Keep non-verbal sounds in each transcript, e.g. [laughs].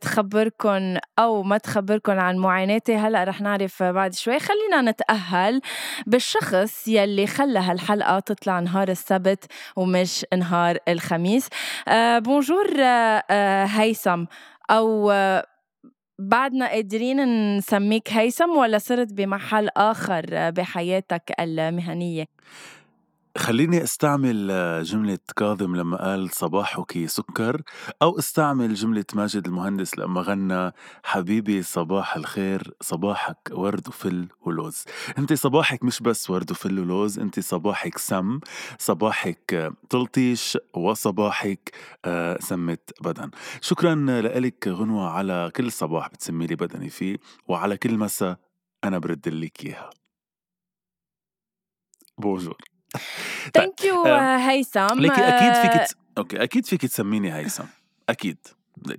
تخبركن أو ما تخبركن عن معاناتي. هلأ رح نعرف بعد شوي. خلينا نتأهل بالشخص يلي خلى هالحلقة تطلع نهار السبت ومش نهار الخميس. آه بونجور آه آه هيثم. أو آه بعدنا قادرين نسميك هيثم ولا صرت بمحل آخر بحياتك المهنية؟ خليني أستعمل آه، جملة كاظم لما قال صباحك سكر أو أستعمل جملة ماجد المهندس لما غنى حبيبي صباح الخير صباحك ورد وفل ولوز. أنت صباحك مش بس ورد وفل ولوز أنت صباحك سم صباحك تلطيش وصباحك آه، سمة بدن. شكرا لك غنوة على كل صباح بتسمي لي بدني فيه وعلى كل مساء أنا برد لك إياها. بونجور. thank you هيثم لكن أكيد فيك آه،. okay أكيد فيك تسميني هيثم أكيد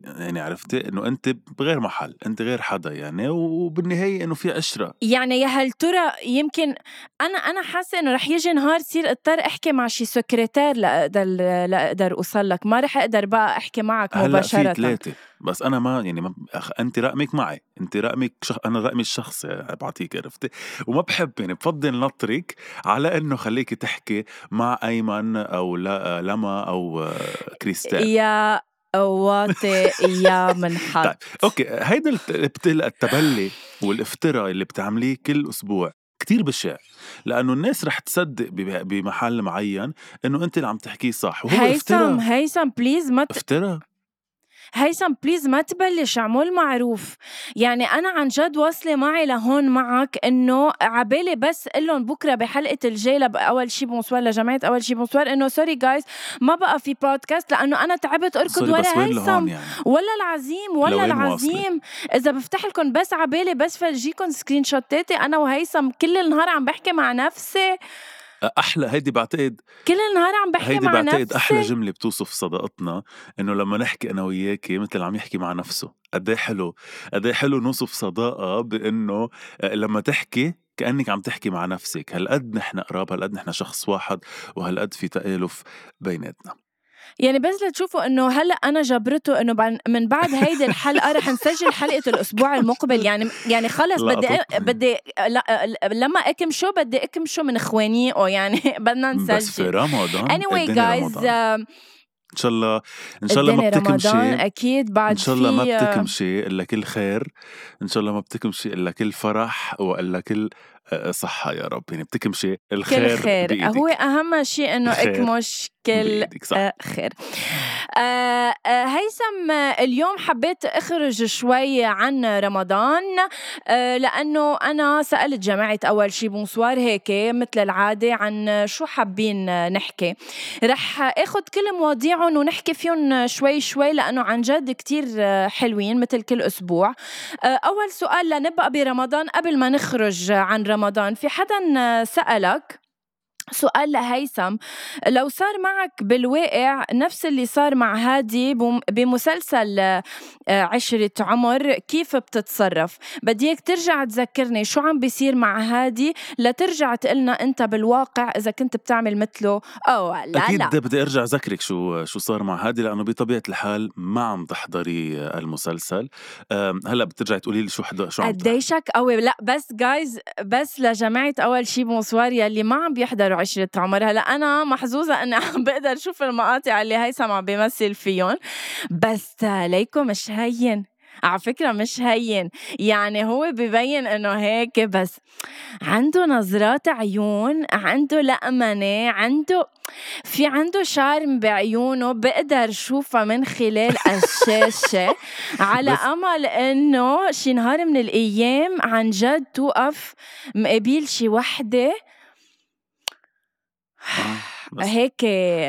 يعني عرفتي إنه أنت بغير محل أنت غير حدا يعني وبالنهاية إنه في عشرة. يعني يا هل ترى يمكن أنا أنا حاسة إنه رح يجي نهار صير أضطر أحكي مع شي سكرتير لاقدر لاقدر أوصل لك. ما رح أقدر بقى أحكي معك هلأ مباشرة. في ثلاثة. بس أنا ما يعني ما أخ... أنت رقمك معي. أنت رقمك شخ... أنا رقمي الشخصي بعطيك عرفتي وما بحب يعني بفضل نطرك على إنه خليكي تحكي مع أيمن أو لا... لما أو كريستال. يا واطي يا منحط [laughs] طيب okay هيدا الت- التبلي والإفتراء اللي بتعمليه كل أسبوع كتير بشع لأنه الناس رح تصدق بمحل معين إنه أنت اللي عم تحكيه صح وهو هيثم هيثم please ما ت... إفتراء. هيثم please ما تبلش اعمل معروف. يعني أنا عن جد واصلة معي لهون معك إنه عبالي بس قول لهم بكرة بحلقة الجاي أول شي bonsoir لجماعة أول شي bonsoir إنه sorry جايز ما بقى في بودكاست لأنه أنا تعبت أركض ورا هيثم. يعني؟ ولا العظيم ولا العظيم. إذا بفتح لكم بس عبالي بس فرجيكم screenshot اتي أنا وهيثم كل النهار عم بحكي مع نفسي. أحلى هيدي بعتقد كل النهار عم بحكي هيدي مع بعتقد نفسي. أحلى جملة بتوصف صداقتنا إنه لما نحكي أنا وياكي مثل عم يحكي مع نفسه. قد إيه حلو؟ قد إيه حلو نوصف صداقة بإنه آه، لما تحكي كأنك عم تحكي مع نفسك. هالقد نحن قراب هالقد نحن شخص واحد وهالقد في تآلف بيناتنا. يعني بس لتشوفوا إنه هلأ أنا جبرته إنه من بعد هيدي الحلقة رح نسجل حلقة الأسبوع المقبل. يعني يعني خلص بدي. بدي لا لما اكمشه بدي اكمشه من اخوانيه يعني [laughs] بدنا بس في نسجل رمضان anyway guys رمضان. آه، إن شاء الله إن شاء الله ما بتكمشي أكيد بعد إن شاء الله ما بتكمشي إلا كل خير. إن شاء الله ما بتكمشي إلا كل فرح وإلا كل صحة يا رب يعني بتكمشي الخير كل خير. بإيدك. هو أهم شيء [laughs] الخير أكمش كل خير. آه، هيثم اليوم حبيت أخرج شوي عن رمضان آه، لأنه أنا سألت جماعة أول شي بونسوار هيك مثل العادة عن شو حابين نحكي. رح آخذ كل مواضيعهم ونحكي فيهم شوي شوي لأنه عن جد كتير حلوين مثل كل أسبوع. آه، أول سؤال لنبقى برمضان قبل ما نخرج عن رمضان في حدا سألك سؤال لهيثم. لو صار معك بالواقع نفس اللي صار مع هادي بم- بمسلسل آه، عشرة عمر كيف بتتصرف؟ بدي إياك ترجع تذكرني شو عم بيصير مع هادي لترجع تقلنا أنت بالواقع إذا كنت بتعمل مثله أو لا أكيد لا. بدي أرجع أذكرك شو شو صار مع هادي لأنه بطبيعة الحال ما عم تحضري المسلسل. أم، هلأ بترجعي تقولي لي شو حدا شو عم قديشك قوي لا بس جايز بس لجماعة أول شي bonsoir يلي ما عم بيحضروا. عشرة عمر هلا أنا محظوظة إني عم [laughs] بقدر شوف المقاطع اللي هيثم عم بيمثل فيهم بس ليكم مش هين. على فكرة مش هين. يعني هو ببين إنه هيك بس عنده نظرات عيون عنده لأمنة عنده في عنده شارم بعيونه بقدر شوفها من خلال [laughs] الشاشة. على أمل إنه شي نهار من الأيام عن جد توقف مقابل شي وحدة آه. هيك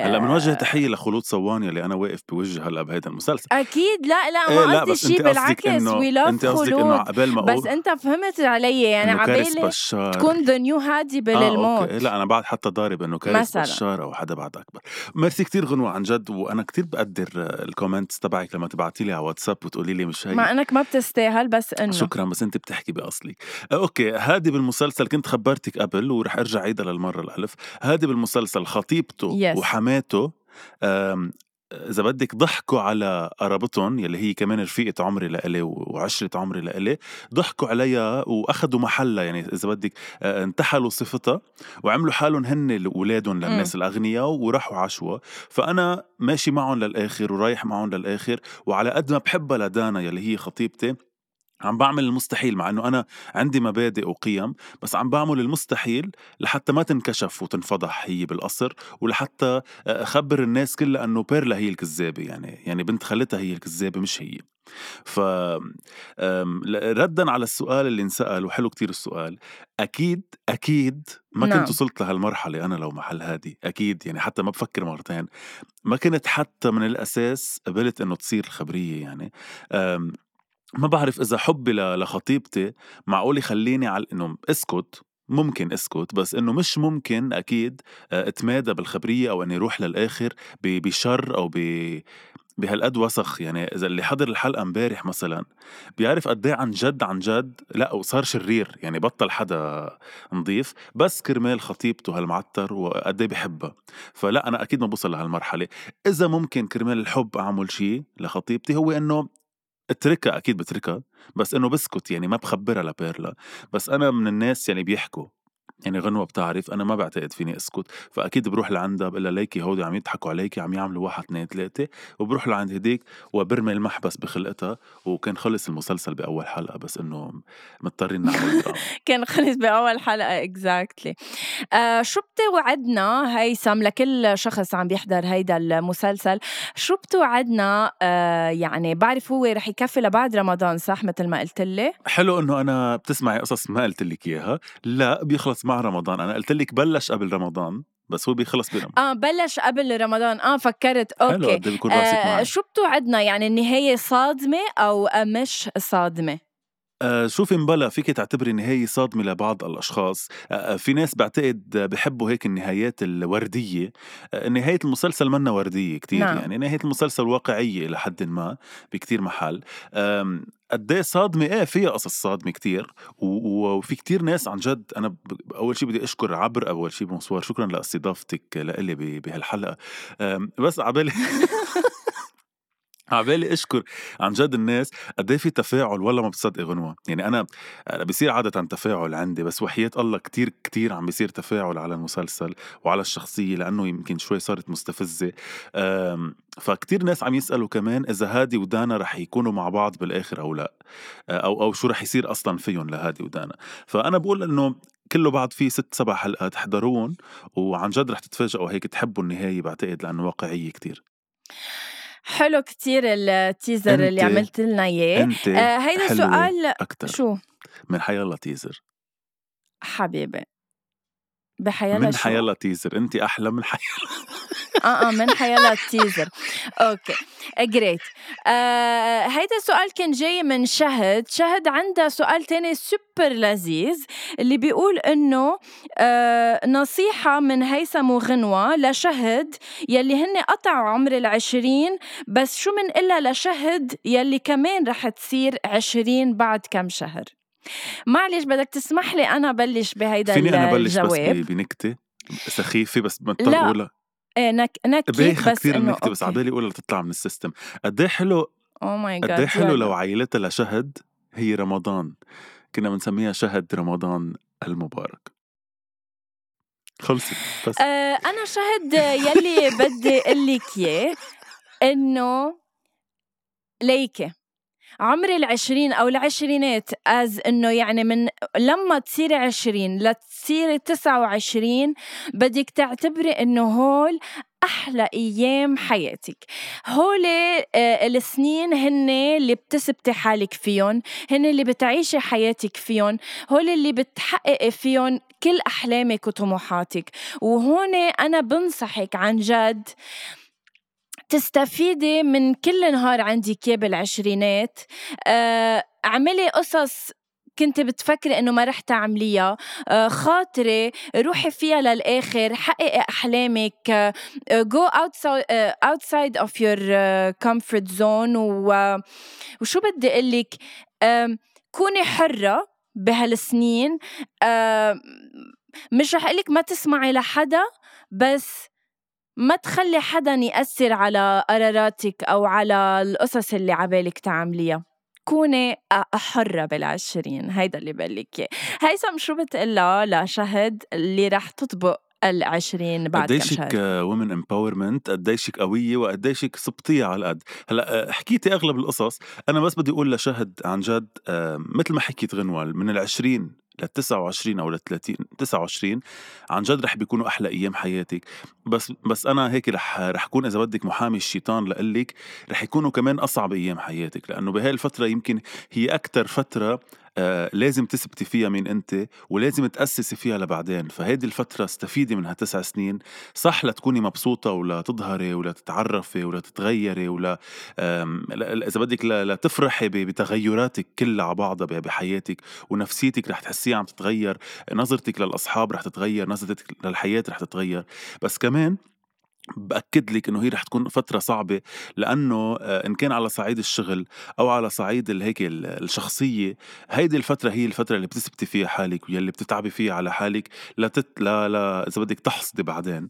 هلأ بنوجه تحية لخلود صواني اللي أنا واقف بوجه هلأ بهيدا المسلسل. أكيد لا لا إيه ما لا قصدي شيء بالعكس وي لاف أنت قصدك إنه خلود. ما بس أنت فهمت علي يعني عبالي تكون ذا نيو هادي بالموت أوكي. لا أنا بعد حتى ضارب إنه كارث بشار أو حدا بعد أكبر. ميرسي كتير غنوة عن جد وأنا كتير بقدر الكومنتس تبعك لما تبعتي لي على واتساب وتقولي لي مش هي مع أنك ما بتستاهل بس إنه. شكرا بس أنت بتحكي بأصلي. آه، أوكي هادي بالمسلسل كنت خبرتك قبل ورح أرجع عيدها للمرة الألف. هادي بالمسلسل خطيبته يس وحماته إذا بدك ضحكوا على قرابتهم يلي هي كمان رفيقة عمري لإلي وعشرة عمري لإلي ضحكوا عليها وأخذوا محلها. يعني إذا بدك آه، انتحلوا صفتها وعملوا حالهم هن اولادهم للناس الأغنياء وراحوا عاشوا. فأنا ماشي معهم للآخر ورايح معهم للآخر وعلى قد ما بحبها لدانا يلي هي خطيبتي عم بعمل المستحيل مع إنه أنا عندي مبادئ وقيم بس عم بعمل المستحيل لحتى ما تنكشف وتنفضح هي بالقصر ولحتى أخبر الناس كلها إنه بيرلا هي الكذابة يعني يعني بنت خالتها هي الكذابة مش هي. ف آم، ل- ردا على السؤال اللي انسأل وحلو كتير السؤال أكيد أكيد ما كنت نعم. وصلت لهالمرحلة أنا لو محل هادي أكيد يعني حتى ما بفكر مرتين ما كنت حتى من الأساس قبلت إنه تصير الخبريه يعني آم، ما بعرف إذا حبي لخطيبتي معقول يخليني على إنه اسكت؟ ممكن اسكت بس إنه مش ممكن أكيد آه، أتمادى بالخبرية أو إني أروح للآخر بشر أو ب بهالقد وسخ. يعني إذا اللي حضر الحلقة امبارح مثلا بيعرف قد إيه عن جد عن جد لا وصار شرير. يعني بطل حدا نظيف بس كرمال خطيبته هالمعتر وقد إيه بحبها. فلا أنا أكيد ما بوصل لهالمرحلة. إذا ممكن كرمال الحب أعمل شيء لخطيبتي هو إنه اتركها أكيد بتركها بس إنه بسكت يعني ما بخبرها لبيرلا بس أنا من الناس يعني بيحكوا. يعني غنوة بتعرف أنا ما بعتقد فيني أسكت. فأكيد بروح لعندها بقول لها ليكي هودي عم يضحكوا عليكي عم يعملوا واحد اثنين ثلاثة. وبروح لعند هديك وبرمي المحبس بخلقتها وكان خلص المسلسل بأول حلقة بس إنه مضطرين نعمل [laughs] كان خلص بأول حلقة اكزاكتلي آه شو بتوعدنا؟ هيثم لكل شخص عم بيحضر هيدا المسلسل. شو بتوعدنا؟ آه يعني بعرف هو رح يكفي لبعد رمضان صح؟ مثل ما قلت لي. حلو إنه أنا بتسمعي قصص ما قلت لك إياها. لا بيخلص مع رمضان. أنا قلت لك بلش قبل رمضان بس هو بيخلص برمضان آه بلش قبل رمضان. آه فكرت. حلو أوكي. قد إيه بيكون راسك آه معي شو بتوعدنا؟ يعني النهايه صادمة أو مش صادمة؟ شوفي مبلا فيك تعتبري نهاية صادمة لبعض الأشخاص. آه آه، في ناس بعتقد بحبوا هيك النهايات الوردية. آه نهاية المسلسل منا وردية كتير نعم. يعني نهاية المسلسل واقعية إلى حد ما بكتير محل. قد إيه صادمة؟ إيه فيها قصص صادمة كتير وفي كتير ناس عن جد أنا ب- أول شيء بدي أشكر عبر أول شيء بونسوار شكرا لأستضافتك لإلي ب- بهالحلقة. آم، بس عبالي [laughs] عبالي أشكر عن جد الناس قد إيه في تفاعل والله ما بتصدق غنوة. يعني أنا بصير عادة تفاعل عندي بس وحياة الله كتير كتير عم بيصير تفاعل على المسلسل وعلى الشخصية لأنه يمكن شوي صارت مستفزة. فكتير ناس عم يسألوا كمان إذا هادي ودانا رح يكونوا مع بعض بالآخر أو لا. أو أو شو رح يصير أصلا فيهم لهادي ودانا. فأنا بقول إنه كله بعد في ست سبع حلقات احضروهم وعن جد رح تتفاجئوا هيك تحبوا النهاية بعتقد لأنه واقعية كتير. حلو كتير ال teaser اللي عملت لنا إياه. آه هيدا سؤال أكتر. شو؟ من حيالله teaser حبيبي. بحيالله من حيالله teaser انت أحلى من حي آه آه من حيالله ال teaser okay جريت آه هيدا السؤال كان جاي من شهد. شهد عندها سؤال تاني سوبر لذيذ اللي بيقول إنه آه نصيحة من هيثم وغنوة لشهد يلي هن قطعوا عمر العشرين بس شو من إلا لشهد يلي كمان رح تصير عشرين بعد كم شهر؟ معلش بدك تسمح لي أنا بلش بهيدا فيني أنا بلش بس الجواب. ب- بنكتة؟ سخيفة بس مضطر لا. اقولها إيه نك نكت بايخه بس كثير النكته بس عبالي اقولها تطلع من السيستم. قد إيه حلو أو ماي قد إيه جاد حلو لو عيلتها لشهد هي رمضان. كنا بنسميها شهد رمضان المبارك. خلصت بس. آه أنا شهد يلي بدي أقول لك إياه إنه ليكي. عمر العشرين أو العشرينات از إنه يعني من لما تصيري عشرين لتصيري تسعة وعشرين بدك تعتبري إنه هول أحلى أيام حياتك. هول آه، السنين هن اللي بتثبتي حالك فيهم هن اللي بتعيشي حياتك فيهم هول اللي بتحققي فيهم كل أحلامك وطموحاتك. وهون أنا بنصحك عن جد تستفيدي من كل نهار عندك اياه بالعشرينات آه، اعملي قصص كنت بتفكري إنه ما رح تعمليها. آه، خاطري روحي فيها للآخر حققي أحلامك. go outside of your comfort zone وشو بدي أقول لك كوني حرة بهالسنين. مش رح أقول ما تسمعي لحدا بس ما تخلّي حدًا يأثّر على قراراتِك أو على القصص اللي عبالِك تعمليها، كوني حرّة بالعشرين هيدا اللي بقول إياه، هيثم شو بتقلّا لشهد اللي رح تطبق العشرين بعد قديشك وومن امباورمنت قديشك قوية وقديشك صبتية على القد؟ هلا حكيتي أغلب القصص أنا بس بدي أقول لشهد عن جد مثل ما حكيت غنوال من العشرين لل 29 أو لل 30 29 عن جد رح بيكونوا أحلى أيام حياتك. بس بس أنا هيك رح رح أكون إذا بدك محامي الشيطان لقلك رح يكونوا كمان أصعب أيام حياتك. لأنه بهاي الفترة يمكن هي أكثر فترة آه لازم تثبتي فيها مين انت ولازم تأسسي فيها لبعدين. فهيدي الفترة استفيدي من هالتسع سنين. صح لتكوني مبسوطة ولا تظهري ولا تتعرفي ولا تتغيري ولا إذا بدك لتفرحي بتغيراتك كلها على بعضها بحياتك ونفسيتك رح تحسيها عم تتغير نظرتك للأصحاب رح تتغير نظرتك للحياة رح تتغير. بس كمان باكد لك إنه هي رح تكون فترة صعبة لأنه آه، إن كان على صعيد الشغل أو على صعيد هيك الشخصية هيدي الفترة هي الفترة اللي بتثبتي فيها حالك واللي بتتعبي فيها على حالك لتت لا لا إذا بدك تحصدي بعدين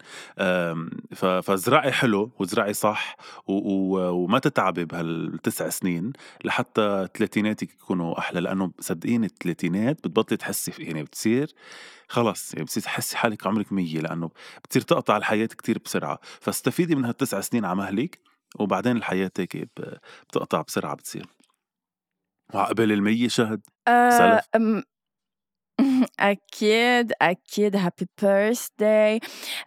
فزرعي حلو وزرعي صح. وما تتعبي بهالتسع سنين لحتى ثلاثيناتك يكونوا أحلى لأنه صدقيني الثلاثينات بتبطلي تحسي يعني بتصير خلص يعني بتصير تحسي حالك عمرك مية لأنه بتصير تقطع الحياة كتير بسرعة فاستفيدي من هالتسع سنين على مهلك وبعدين الحياة هيك بتقطع بسرعة بتصير. وعقبال المية شهد؟ أه [laughs] أكيد أكيد. happy birthday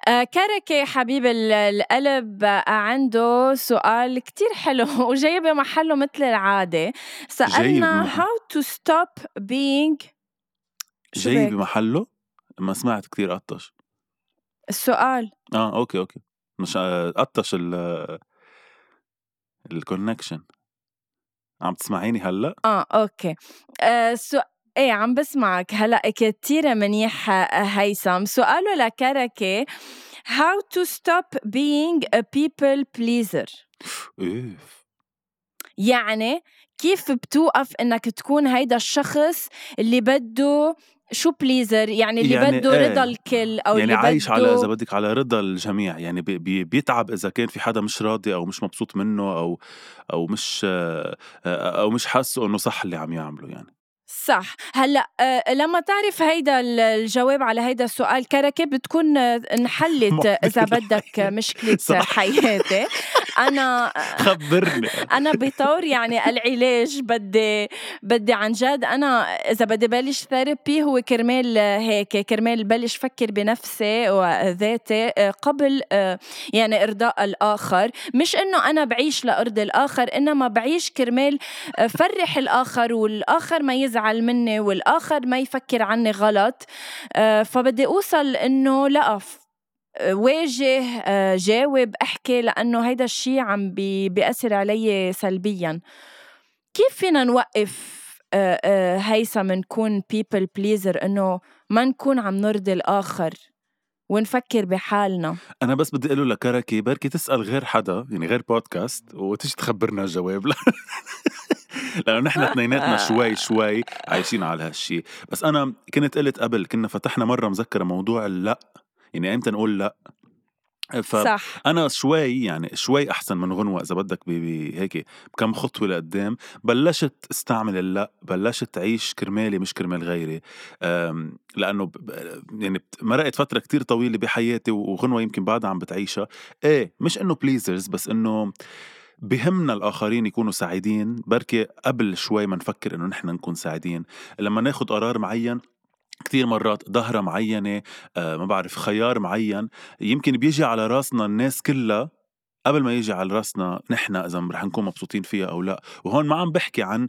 كركي حبيب القلب عنده سؤال كتير حلو [laughs] وجاي بمحله مثل العادة. سألنا how to stop being جاي بمحله ما سمعت كتير قطش. السؤال. آه أوكي أوكي. مش آه، قطش ال ال connection عم تسمعيني هلأ؟ آه okay. آه so... إيه عم بسمعك هلأ. كتير منيح هيثم. سؤاله لكركي how to stop being a people pleaser إيه. يعني كيف بتوقف إنك تكون هيدا الشخص اللي بده شو pleaser يعني اللي يعني بده إيه. رضا الكل أو يعني اللي عايش بده على إذا بدك على رضا الجميع. يعني بي بي بيتعب إذا كان في حدا مش راضي أو مش مبسوط منه أو أو مش أو مش حاسه إنه صح اللي عم يعمله يعني. صح. هلأ آه، لما تعرف هيدا الجواب على هيدا السؤال كركه بتكون انحلت إذا بدك مشكلة [laughs] حياتي. أنا خبرني. أنا بطور يعني العلاج بدي بدي عن جد أنا إذا بدي بلش ثيرابي هو كرمال هيك كرمال بلش فكر بنفسي وذاتي آه، قبل آه، يعني إرضاء الآخر. مش إنه أنا بعيش لارضي الآخر إنما بعيش كرمال فرح الآخر والآخر ما يزعل يزعل مني والآخر ما يفكر عني غلط. آه، فبدي أوصل إنه لا واجه آه، جاوب أحكي لأنه هيدا الشيء عم بي بيأثر علي سلبيا. كيف فينا نوقف آه، هيثم نكون people pleaser إنه ما نكون عم نرضي الآخر ونفكر بحالنا؟ أنا بس بدي أقول لكركي بركي تسأل غير حدا يعني غير بودكاست وتيجي تخبرنا الجواب. [laughs] لأنه نحن اثنيناتنا شوي شوي عايشين على هالشيء بس أنا كنت قلت قبل كنا فتحنا مرة مذكرة موضوع اللا. يعني إمتى نقول لأ؟ فأنا شوي يعني شوي أحسن من غنوة إذا بدك بهيك بكم خطوة لقدام. بلشت أستعمل اللا بلشت أعيش كرمالي مش كرمال غيري. لأنه يعني مرقت فترة كتير طويلة بحياتي وغنوة يمكن بعدها عم بتعيشها. إيه مش إنه بليزرز بس إنه بهمنا الآخرين يكونوا سعيدين. بركي قبل شوي ما نفكر إنه نحن نكون سعيدين لما ناخد قرار معين كثير مرات ظهرة معينة آه ما بعرف خيار معين يمكن بيجي على راسنا الناس كلها قبل ما يجي على راسنا نحن إذا رح نكون مبسوطين فيها أو لا وهون ما عم بحكي عن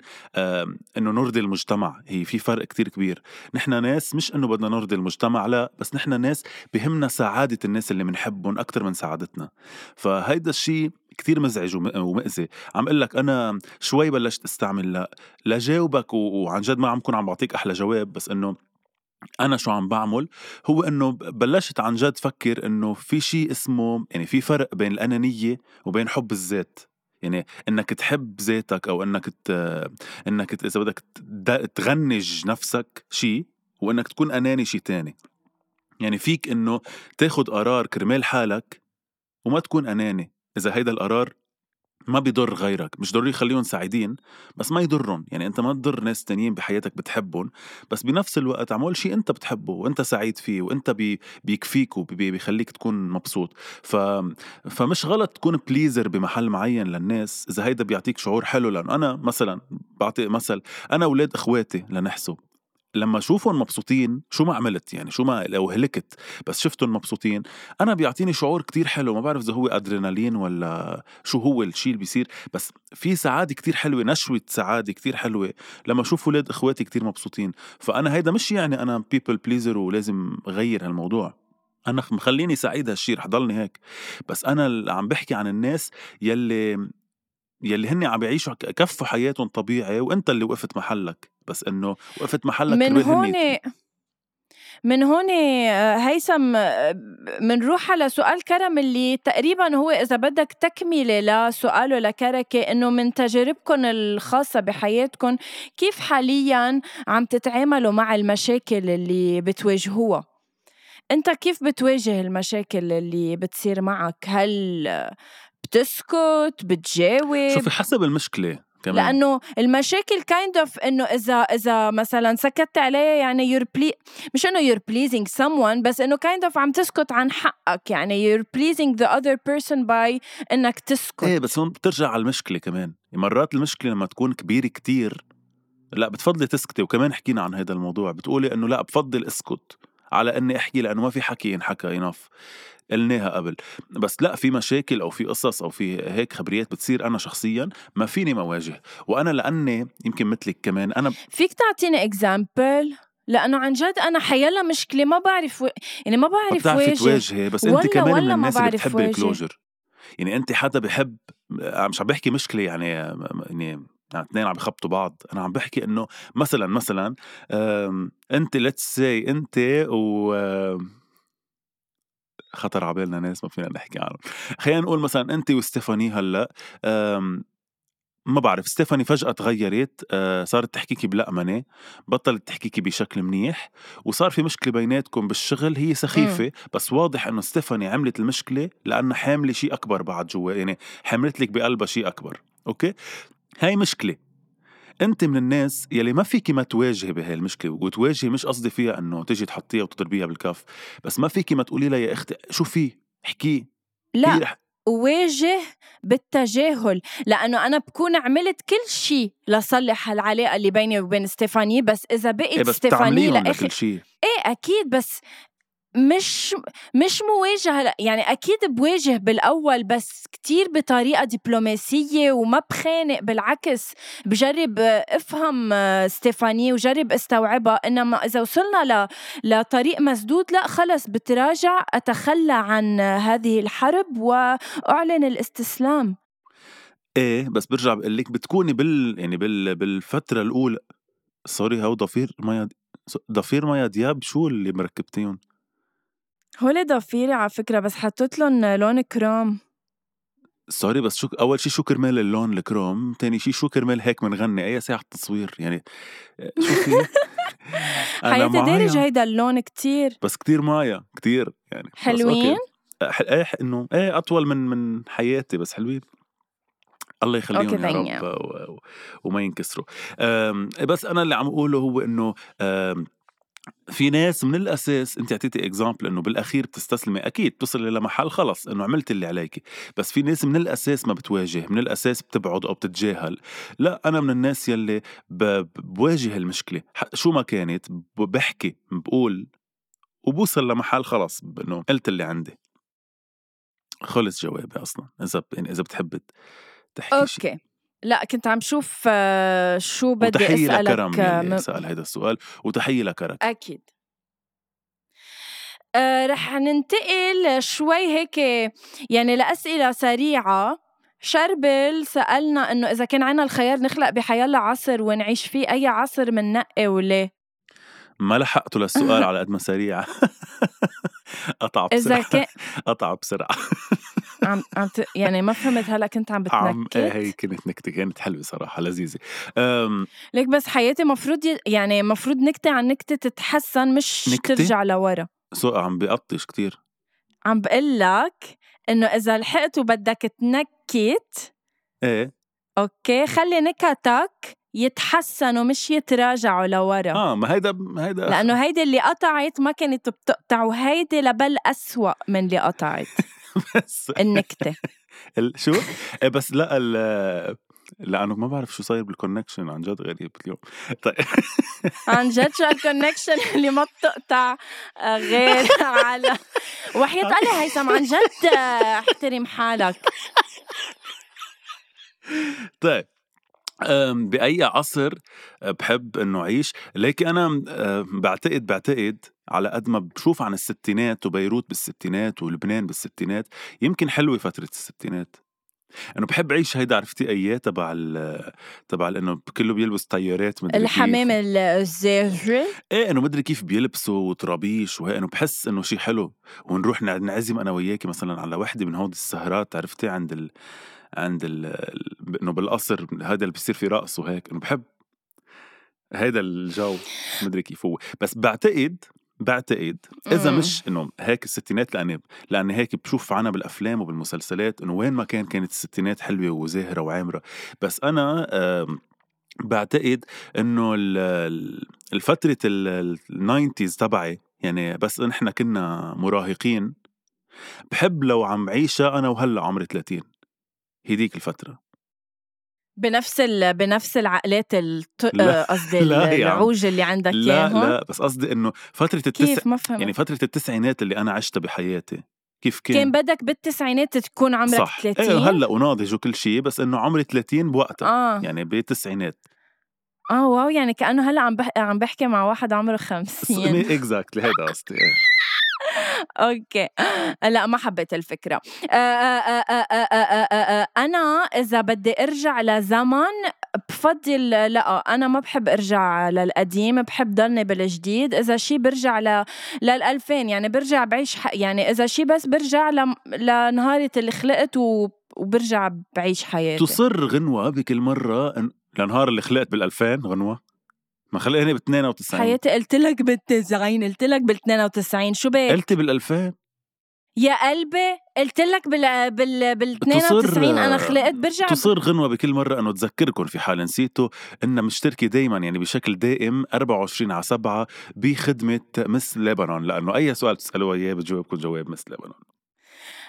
إنه نرضي المجتمع هي في فرق كتير كبير. نحن ناس مش إنه بدنا نرضي المجتمع لا بس نحن ناس بهمنا سعادة الناس اللي بنحبهم أكثر من سعادتنا. فهيدا الشيء كتير مزعج ومأذي. عم أقول لك أنا شوي بلشت أستعمل لا لجاوبك وعن جد ما عم كون عم بعطيك أحلى جواب بس إنه أنا شو عم بعمل؟ هو إنه بلشت عن جد فكر إنه في شيء اسمه يعني في فرق بين الأنانية وبين حب الذات. يعني إنك تحب ذاتك أو إنك ت... إنك إذا بدك تغنج نفسك شيء وإنك تكون أناني شيء تاني. يعني فيك إنه تاخد قرار كرمال حالك وما تكون أناني. إذا هيدا القرار ما بيضر غيرك مش ضروري يخليهم سعيدين بس ما يضرهم. يعني أنت ما تضر ناس تانيين بحياتك بتحبهم بس بنفس الوقت اعمل شيء أنت بتحبه وأنت سعيد فيه وأنت بي بيكفيك وبيخليك تكون مبسوط. ف... فمش غلط تكون pleaser بمحل معين للناس إذا هيدا بيعطيك شعور حلو. لأنه أنا مثلا بعطي مثل أنا أولاد إخواتي لنحسب. لما أشوفهم مبسوطين شو ما عملت يعني شو ما لو هلكت بس شفتهم مبسوطين أنا بيعطيني شعور كتير حلو ما بعرف إذا هو أدرينالين ولا شو هو الشيء اللي بيصير بس في سعادة كتير حلوة نشوة سعادة كتير حلوة لما أشوف أولاد إخواتي كتير مبسوطين. فأنا هيدا مش يعني أنا people pleaser ولازم غير هالموضوع. أنا مخليني سعيد هالشيء رح ضلني هيك. بس أنا عم بحكي عن الناس يلي يلي هن عم يعيشوا كفوا حياتهم طبيعي وإنت اللي وقفت محلك. بس انه وقفت محلك من هون من هون هيثم منروح آه، على سؤال كرم اللي تقريبا هو إذا بدك تكملة لسؤاله لكركة انه من تجاربكم الخاصة بحياتكم كيف حاليا عم تتعاملوا مع المشاكل اللي بتواجهوها؟ إنت كيف بتواجه المشاكل اللي بتصير معك؟ هل بتسكت بتجاوب. شوفي حسب المشكلة كمان. لأنه المشاكل كايند kind اوف إنه إذا إذا مثلا سكتت عليه يعني you're plea مش إنه you're pleasing someone بس إنه كايند kind اوف عم تسكت عن حقك. يعني you're pleasing the other person by إنك تسكت. إيه بس هون بترجع على المشكلة كمان. مرات المشكلة لما تكون كبيرة كتير لا بتفضلي تسكتي. وكمان حكينا عن هذا الموضوع. بتقولي إنه لا بفضل اسكت. على إني أحكي لأنه ما في حكي ينحكى ينف قلناها قبل. بس لا في مشاكل أو في قصص أو في هيك خبريات بتصير أنا شخصيا ما فيني ما واجه وأنا لأني يمكن مثلك كمان أنا فيك تعطيني example لأنه عن جد أنا حيلا مشكلة ما بعرف و... يعني ما بعرف واجه. تواجهي بس أنت كمان من الناس اللي بتحب ال closure يعني أنت حدا بحب مش عم بحكي مشكلة يعني يعني يعني اثنين عم يخبطوا بعض. أنا عم بحكي إنه مثلا مثلا أنت let's say أنت و خطر على بالنا ناس ما فينا نحكي عنهم. خلينا نقول مثلا انت وستيفاني هلأ ما بعرف ستيفاني فجأة تغيرت آه، صارت تحكيكي بلأمنة بطلت تحكيكي بشكل منيح وصار في مشكلة بيناتكم بالشغل هي سخيفة م. بس واضح إنه ستيفاني عملت المشكلة لأنها حاملة شيء أكبر بعد جوا يعني حملت لك بقلبها شيء أكبر okay؟ هاي مشكلة. أنت من الناس يلي ما فيكي ما تواجهي بهاي المشكلة وتواجهي مش قصدي فيها إنه تيجي تحطيها وتضربيها بالكف بس ما فيكي ما تقولي لها يا أختي شو في؟ احكي. لا واجه بالتجاهل لأنه أنا بكون عملت كل شيء لصلح العلاقه اللي بيني وبين ستيفاني بس إذا بقيت إيه بس ستيفاني لآخر كل شيء إيه أكيد بس مش مش مواجهة يعني أكيد بواجه بالأول بس كتير بطريقة دبلوماسية وما بخانق بالعكس بجرب أفهم ستيفاني وجرب أستوعبها. إنما إذا وصلنا ل... لطريق مسدود لا خلص بتراجع أتخلى عن هذه الحرب وأعلن الاستسلام. إيه بس برجع بقول لك بتكوني بال يعني بال بالفترة الأولى. سوري هو ضفير مايا ضفير مايا دياب شو اللي مركبتيهم؟ هول ضفيري على فكرة؟ بس حطيت لهم لون كروم sorry بس شو أول شيء شو كرمال اللون الكروم تاني شيء شو كرمال هيك بنغني أي ساعة تصوير. يعني شوفي. [laughs] حياتي دارج هيدا اللون كتير. بس كتير مايا كتير. يعني حلوين؟ إيه إنه إيه أطول من من حياتي بس حلوين. الله يخليهم يا رب وما ينكسروا. بس أنا اللي عم أقوله هو إنه في ناس من الأساس أنت أعطيتي اكزامبل إنه بالأخير بتستسلمي أكيد بتصلي لمحل خلص إنه عملت اللي عليك. بس في ناس من الأساس ما بتواجه من الأساس بتبعد أو بتتجاهل. لا أنا من الناس يلي بواجه المشكلة. شو ما كانت بحكي بقول وبوصل لمحل خلص انه قلت اللي عندي. خلص جوابي أصلا إذا يعني إذا بتحب تحكي أوكي. شي. لا كنت عم شوف آه، شو بدي وتحية أسألك لكرم يلي سأل هذا السؤال وتحية لكرم أكيد. آه رح ننتقل شوي هيك يعني لأسئلة سريعة. شربل سألنا إنه إذا كان عنا الخيار نخلق بحيالله عصر ونعيش فيه أي عصر مننقي وليه؟ ما لحقته للسؤال [laughs] على قد ما سريع. [laughs] قطع بسرعة. إذا كان [laughs] قطع بسرعة. عم عم ت... يعني ما فهمت هلأ كنت عم بتنكت عم إيه هي كانت نكتة كانت حلوة صراحة لذيذة. أم... ليك بس حياتي مفروض ي... يعني مفروض نكتة عن نكتة تتحسن مش نكتة؟ ترجع لورا. so عم بقطش كتير. عم بقول لك إنه إذا لحقت وبدك تنكت إيه. okay خلي نكتك يتحسنوا مش يتراجعوا لورا. آه ما هيدا هيدا لأنه هيدي اللي قطعت ما كانت بتقطع وهيدي لبل أسوأ من اللي قطعت. [laughs] بس. النكتة. [laughs] شو؟ إيه بس لا ال لأنه ما بعرف شو صاير بال connection عن جد غريب اليوم. [laughs] طيب. عن جد شو ال connection اللي ما بتقطع آه، غير على وحياة الله هيثم عن جد آه، احترم حالك. طيب. بأي عصر بحب إنه أعيش. لكن أنا بعتقد بعتقد على قد ما بشوف عن الستينات وبيروت بالستينات ولبنان بالستينات يمكن حلوة فترة الستينات. إنه بحب أعيش هيدا عرفتي أياه تبع تبع إنه كله بيلبس طيارات مدري الحمام الزاجل إيه إنه مدري كيف بيلبسوا وطرابيش وهي إنه بحس إنه شيء حلو. ونروح نعزم أنا وياكي مثلا على وحدة من هودي السهرات عرفتي عند ال... عند ال... إنه بالقصر هذا اللي بصير في رقص وهيك إنه بحب هيدا الجو مدري كيف هو. بس بعتقد بعتقد إذا مش إنه هيك الستينات لأني لأني هيك بشوف عنها بالأفلام وبالمسلسلات إنه وين ما كان كانت الستينات حلوة وزاهرة وعامرة. بس أنا بعتقد إنه الفترة الناينتيز تبعي يعني بس نحن كنا مراهقين بحب لو عم عيشها أنا وهلأ عمري 30 هيديك الفترة بنفس ال... بنفس العقلات. آه، قصدي العوج اللي عندك لا لا بس قصدي إنه فترة التسع كيف ما فهمت. يعني فترة التسعينات اللي أنا عشتها بحياتي كيف كان كان بدك بالتسعينات تكون عمرك صح. 30 إيه هلأ وناضج وكل شيء بس إنه عمري 30 بوقتها آه. يعني بالتسعينات آه wow يعني كأنه هلأ عم بح... عم بحكي مع واحد عمره 50 exactly هيدا قصدي [laughs] okay. لا ما حبيت الفكرة. أنا إذا بدي أرجع لزمن بفضل لا أنا ما بحب أرجع للقديم بحب ضلني بالجديد. إذا شي برجع ل لل 2000 يعني برجع بعيش يعني إذا شي بس برجع ل... لنهارة اللي خلقت و... وبرجع بعيش حياتي. تصر غنوة بكل مرة لنهار اللي خلقت بال 2000 غنوة؟ ما خلقني ب 92 حياتي قلت لك بال 90 قلت لك بال 92 شو بك؟ قلتي بال 2000 يا قلبي قلت لك بال بال بال 92 أنا خلقت برجع تصير غنوة بكل مرة. انه تذكركم في حال نسيتوا انها مشتركة دائما يعني بشكل دائم 24 على 7 بخدمة مس لبنان. لأنه أي سؤال تسالوها إياه بتجاوبكم جواب مس لبنان.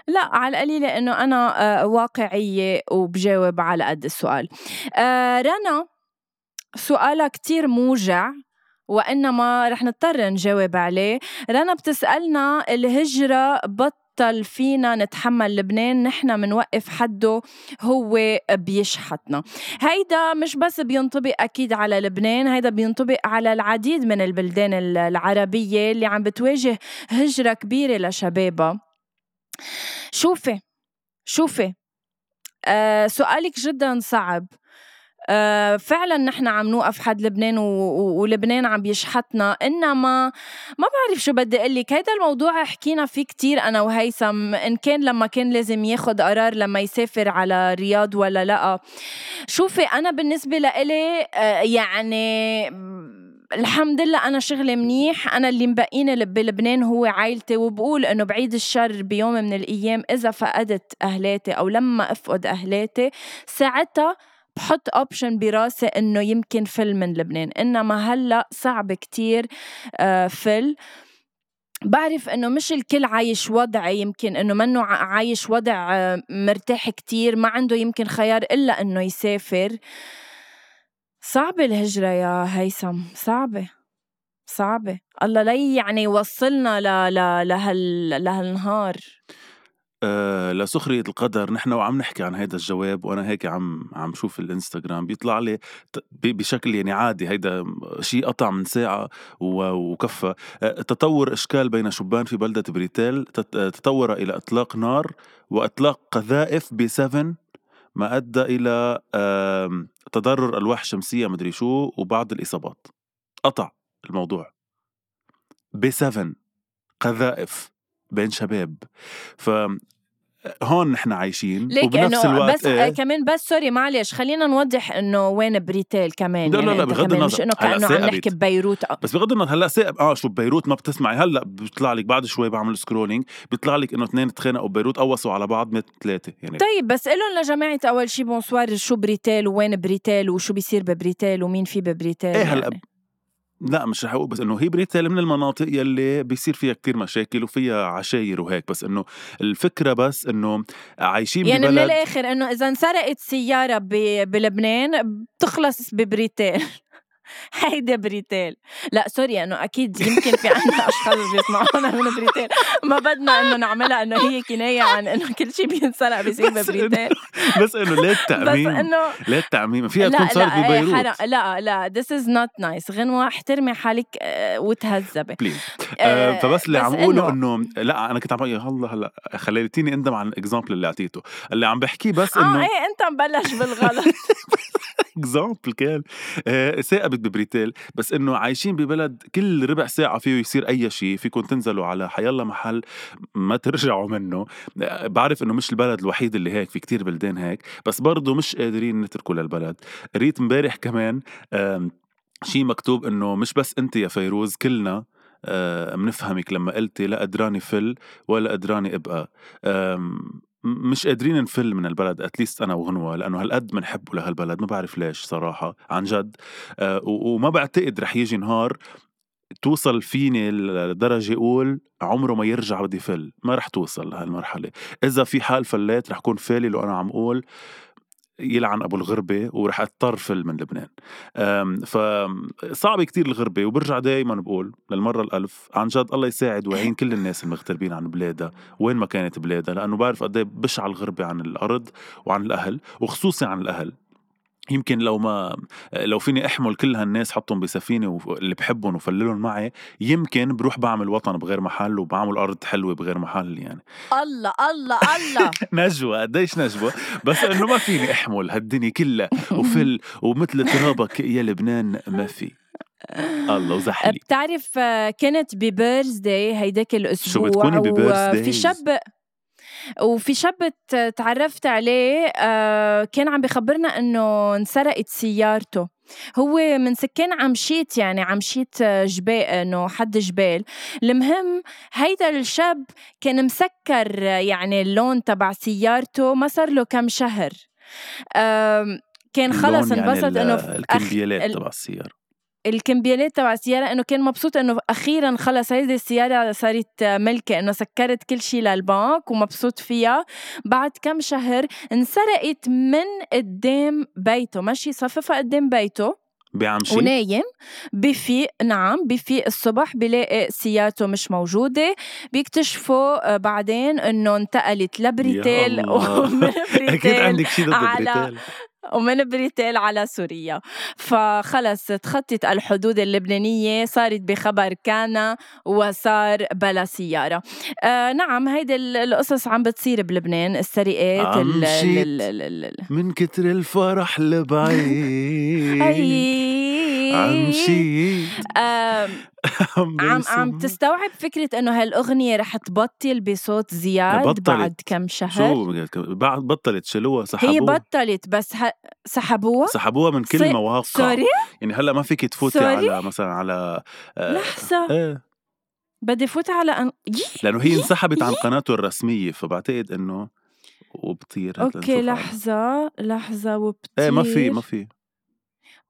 لا على القليلة إنه أنا آه، واقعية وبجاوب على قد السؤال. آه رنا سؤالها كتير موجع وإنما رح نضطر نجاوب عليه. رنا بتسألنا الهجرة بطل فينا نتحمل لبنان نحن منوقف حده هو بيشحتنا هيدا مش بس بينطبق أكيد على لبنان هيدا بينطبق على العديد من البلدان العربية اللي عم بتواجه هجرة كبيرة لشبابها. شوفي شوفي آه سؤالك جدا صعب. فعلا نحن عم نوقف حد لبنان ولبنان عم بيشحتنا إنما ما بعرف شو بدي أقول لك. هيدا الموضوع حكينا فيه كتير أنا وهيثم. إن كان لما كان لازم ياخد قرار لما يسافر على رياض ولا لأ. شوفي أنا بالنسبة لإلي آه، يعني الحمد لله أنا شغلي منيح. أنا اللي مبقيني بلبنان هو عائلتي. وبقول إنه بعيد الشر بيوم من الأيام إذا فقدت أهلاتي أو لما أفقد أهلاتي ساعتها بحط اوبشن براسي إنه يمكن فل من لبنان. إنما هلأ صعب كتير آه، فل بعرف إنه مش الكل عايش وضع يمكن إنه منه عايش وضع آه، مرتاح كتير ما عنده يمكن خيار إلا إنه يسافر. صعبة الهجرة يا هيثم صعبة صعبة. الله لي يعني يوصلنا ل... ل... لهال... لهالنهار. آه لسخرية القدر نحن وعم نحكي عن هيدا الجواب وأنا هيك عم عم شوف الإنستغرام بيطلع لي بشكل يعني عادي هيدا شيء قطع من ساعة وكفى. آه تطور إشكال بين شبان في بلدة بريتيل تطور إلى إطلاق نار وإطلاق قذائف ب 7 ما أدى إلى آه تضرر ألواح شمسية مدري شو وبعض الإصابات. قطع الموضوع. ب 7 قذائف. بين شباب. ف هون نحن عايشين ليك وبنفس الوقت بس إيه؟ كمان بس sorry معلش خلينا نوضح إنه وين بريتيل كمان. لا يعني لا لا بغض النظر. مش إنه كأنه عم نحكي ببيروت بس بغض النظر هلأ ساقب آه شو ببيروت ما بتسمعي. هلأ بيطلع لك بعد شوي بعمل scrolling بيطلع لك إنه اثنين تخانقوا ببيروت قوصوا على بعض مثل ثلاثة يعني. طيب بس لهم لجماعة أول شي bonsoir شو بريتيل وين بريتيل وشو بيصير ببريتيل ومين في ببريتيل إيه هلأ لا مش رح أقول بس إنه هي بريتيل من المناطق يلي بيصير فيها كتير مشاكل وفيها عشاير وهيك بس إنه الفكرة بس إنه عايشين يعني ببلد من الآخر إنه إذا انسرقت سيارة بلبنان بتخلص ببريتيل [laughs] هيدا بريتيل لا sorry أنه أكيد يمكن في عنا [laughs] أشخاص بيسمعونا من بريتيل ما بدنا أنه نعملها أنه هي كناية عن إنه كل شيء بينسرق بيصير ببريتيل بس إنه ليه التعميم [laughs] بس إنه ليه التعميم فيها تكون صارت ببيروت. لا لا this is not nice. غنوة احترمي حالك آه، وتهذبي. please آه فبس اللي عم اقوله إنه لا أنا كنت عم الله هلا خليتيني أندم على ال example اللي أعطيته. اللي عم بحكيه بس آه، إنه آه إيه أنت مبلش بالغلط. example كان آه ثاقبت ببريتيل بس إنه عايشين ببلد كل ربع ساعة فيه يصير أي شيء فيكم تنزلوا على حيلا محل ما ترجعوا منه. آه، بعرف إنه مش البلد الوحيد اللي هيك في كتير بلدان هيك بس برضه مش قادرين نتركوا للبلد. قريت امبارح كمان شيء مكتوب إنه مش بس أنت يا فيروز كلنا بنفهمك لما قلتي لا قدراني فل ولا قدراني أبقى. مش قادرين نفل من البلد. اتليست أنا وغنوة لأنه هالقد بنحبه لهالبلد. ما بعرف ليش صراحة عن جد. أه وما بعتقد رح يجي نهار توصل فيني لدرجة أقول عمره ما يرجع بدي فل. ما رح توصل لهالمرحلة. إذا في حال فليت رح كون فالي لو أنا عم أقول يلعن أبو الغربة ورح أضطر فل من لبنان. فصعب كتير الغربة وبرجع دائما بقول للمرة الألف عن جد الله يساعد ويعين كل الناس المغتربين عن بلادها. وين ما كانت بلادها؟ لأنه بعرف قد إيه بشعه الغربة عن الأرض وعن الأهل وخصوصي عن الأهل. يمكن لو ما لو فيني أحمل كل هالناس حطهم بسفينة اللي بحبهم وفللهم معي يمكن بروح بعمل وطن بغير محل وبعمل أرض حلوة بغير محل يعني. الله الله [laughs] الله. نجوى قديش نجوى. بس إنه ما فيني أحمل هالدنيا كلها وفل ومثل ترابك يا لبنان ما في. الله وزحلي. بتعرف كنت ببيرز داي هيداك الأسبوع شو بتكوني ببيرز وفي شاب وفي شاب تعرفت عليه آه، كان عم بخبرنا إنه انسرقت سيارته. هو من سكان عمشيت يعني عمشيت جبال إنه حد جبال. المهم هيدا الشاب كان مسكر يعني اللون تبع سيارته ما صار له كم شهر. كان خلص يعني انبسط يعني إنه الكمبيالات تبع السيارة. الكمبيالات تبع السيارة إنه كان مبسوط إنه أخيرا خلص هيدي السيارة صارت ملكة إنه سكرت كل شيء للبنك ومبسوط فيها. بعد كم شهر انسرقت من قدام بيته ماشي؟ صففها قدام بيته. بعمشي ونايم. بفيق نعم بفيق الصبح بلاقي سيارته مش موجودة. بيكتشفوا آه، بعدين إنه انتقلت لبريتيل. ومن [laughs] بريتيل أكيد عندك شيء ضد بريتيل. ومن بريتيل على سوريا. فخلص تخطت الحدود اللبنانية صارت بخبر كان وصار بلا سيارة. آه نعم هيدي القصص عم بتصير بلبنان السرقات ال ال ال من كتر الفرح لبعيد. عم شيت [laughs] عم عم تستوعب فكرة إنه هالأغنية رح تبطل بصوت زياد بطلت. بعد كم شهر؟ شو بعد بطلت شالوها سحبوها. هي بطلت بس ه... سحبوها؟ سحبوها من كل المواقع sorry؟ يعني هلأ ما فيك تفوتي sorry؟ على مثلا على آه لحظة. إيه. بدي فوت على أن... لأنه هي انسحبت عن قناته الرسمية فبعتقد إنه وبطير okay لحظة لحظة وبطير إيه ما في ما في.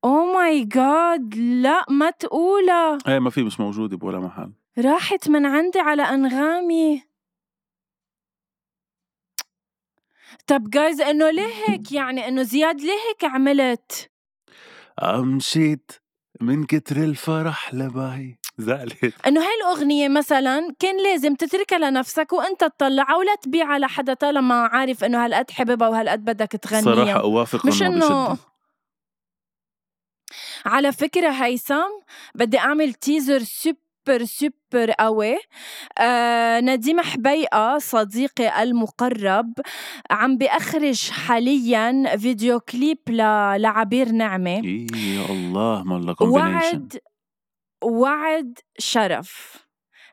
oh my God لا ما تقولها إيه ما في مش موجودة بولا محل. راحت من عندي على أنغامي. طب جايز إنه ليه هيك؟ [laughs] يعني إنه زياد ليه هيك عملت؟ مشيت من كتر الفرح لبعي زعلت. إنه هاي الأغنية مثلا كان لازم تتركها لنفسك وأنت تطلعها ولا تبيعها لحدا طالما عارف إنه هالقد حبيبها وهالقد بدك تغنيها. صراحة أوافق مش إنه إنه على فكرة هيثم بدي أعمل teaser super super قوي. آه نديم حبيقة صديقي المقرب عم بأخرج حاليا فيديو كليب ل... لعبير نعمة. إيه يا الله combination وعد وعد شرف.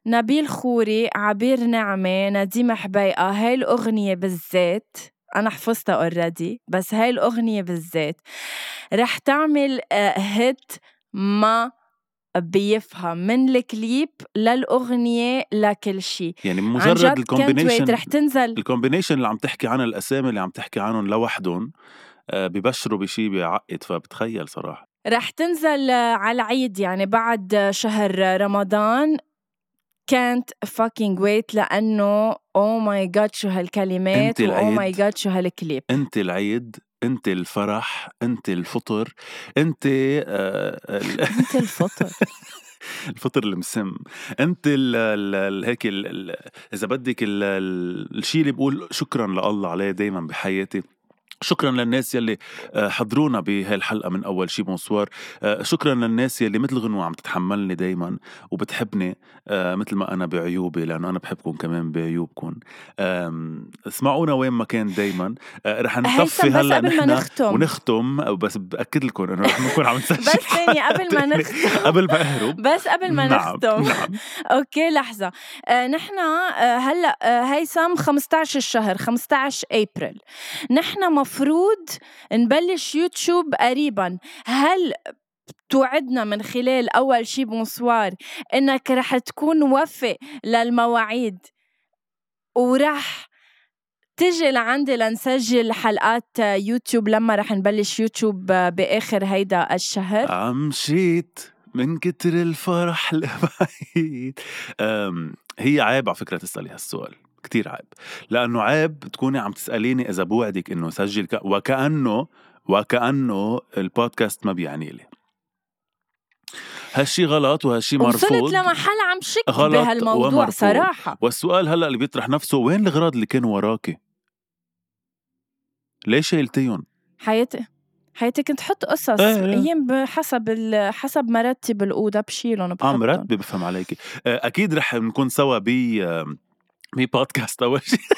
نبيل خوري عبير نعمة نديم حبيقة هاي الأغنية بالذات أنا حفظتها already بس هاي الأغنية بالذات رح تعمل hit ما بيفهم من الكليب للأغنية لكل شي. يعني عن مجرد ال combination رح تنزل. ال combination اللي عم تحكي عنها الأسامي اللي عم تحكي عنهم لوحدهم آه، ببشروا بشي بيعقد فبتخيل صراحة. رح تنزل على العيد يعني بعد شهر رمضان كانت fucking wait لأنه oh my God شو هالكلمات oh. my God شو هالكليب. أنت العيد أنت الفرح أنت الفطر أنت آه، ال- [laughs] أنت الفطر. [laughs] الفطر المسم. أنت ال ال ال هيك ال ال إذا بدك ال ال الشيء اللي بقول شكرا لله عليه دائما بحياتي. شكرا للناس يلي آه، حضرونا بهالحلقة من أول شي. بونسوار. آه، شكرا للناس يلي مثل غنوة عم تتحملني دايما وبتحبني آه، مثل ما أنا بعيوبي لأنه أنا بحبكم كمان بعيوبكم. اسمعونا وين ما كان دايما. رح نطفي هلأ نحن نختم. ونختم بس بأكد لكم إنه رح نكون عم نسجل. بس ثانية قبل ما نختم. قبل ما أهرب. بس قبل ما نعم نختم. نعم. [laughs] okay لحظة. آه نحن هلأ هيثم 15 الشهر 15 أبريل. نحن مفروض نبلش يوتيوب قريبا. هل توعدنا من خلال أول شي بونسوار إنك رح تكون وفي للمواعيد؟ ورح تجي لعندي لنسجل حلقات يوتيوب لما رح نبلش يوتيوب بآخر هيدا الشهر؟ عم مشيت من كتر الفرح لبعيد هي عيب على فكرة تسألي هالسؤال. كتير عيب لأنه عيب تكوني عم تسأليني إذا بوعدك إنه سجل ك... وكأنه وكأنه البودكاست ما بيعني لي هالشي غلط وهالشي وصلت مرفوض لمحل عم شك بهالموضوع ومرفوض. صراحة والسؤال هلأ اللي بيطرح نفسه وين الغراض اللي كانوا وراكي؟ ليش شايلتيهم؟ حياتي حياتي كنت حط قصص إيه، إيه. أيام بحسب ال... حسب مرتب الأوضة بشيلهم آه مرتبة بفهم عليكي آه، أكيد رح نكون سوا ب آه، ببودكاست أول شيء. [laughs]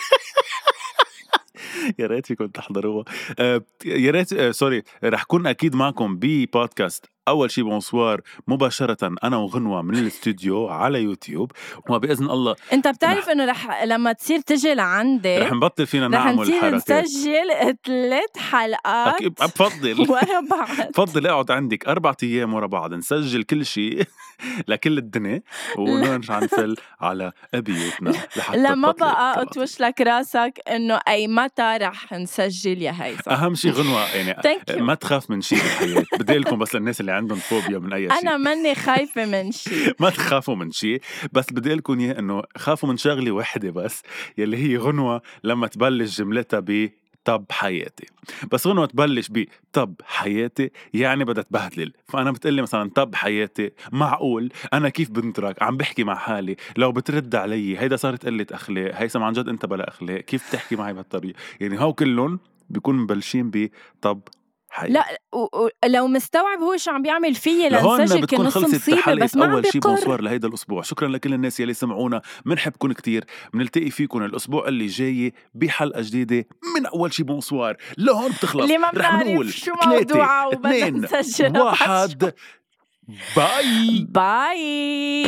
يا ريت فيكم تحضروها آه، يا ريت آه، sorry رح كون أكيد معكم ببودكاست. أول شيء بونسوار مباشرة أنا وغنوة من الاستوديو على يوتيوب وبإذن الله أنت بتعرف إنه رح لما تصير تجي لعندي رح نبطل فينا رح نعمل نصير حركات. نسجل ثلاث حلقات بفضل [laughs] ورا بعض. بفضل اقعد عندك أربع أيام ورا بعض نسجل كل شيء [laughs] لكل الدنيا ونرجع نفل على بيوتنا لما بقى. اطوش لك راسك إنه أي متى رح نسجل يا هيثم؟ أهم شيء غنوة يعني. ما تخاف من شيء بالحياة. بدي لكم بس للناس اللي عندهم فوبيا من أي شيء. أنا ماني [laughs] خايفة من شيء. ما تخافوا من شيء. بس بدي لكم إياه إنه خافوا من شغلة وحدة بس يلي هي غنوة لما تبلش جملتها ب طب حياتي. بس غنوة تبلش ب طب حياتي يعني بدها تبهدل فأنا بتقلي مثلا طب حياتي معقول؟ أنا كيف بنطرك عم بحكي مع حالي. لو بترد علي هيدا صارت قلة أخلاق. هيثم عن جد أنت بلا أخلاق. كيف بتحكي معي بهالطريقة؟ يعني هو كلهم بيكون مبلشين ب طب حياتي لا و- لو مستوعب هو شو عم بيعمل فيي لنسجل كان بتكون نص خلصت مصيبة بس ما عم أول شي بيقر. بونسوار لهيدا الأسبوع. شكرا لكل الناس يلي سمعونا. بنحبكم كتير. بنلتقي فيكم الأسبوع اللي جاي بحلقة جديدة من أول شي بونسوار. لهون بتخلص. اللي ما رح نقول شو وبدنا اثنين واحد. [laughs] bye. bye.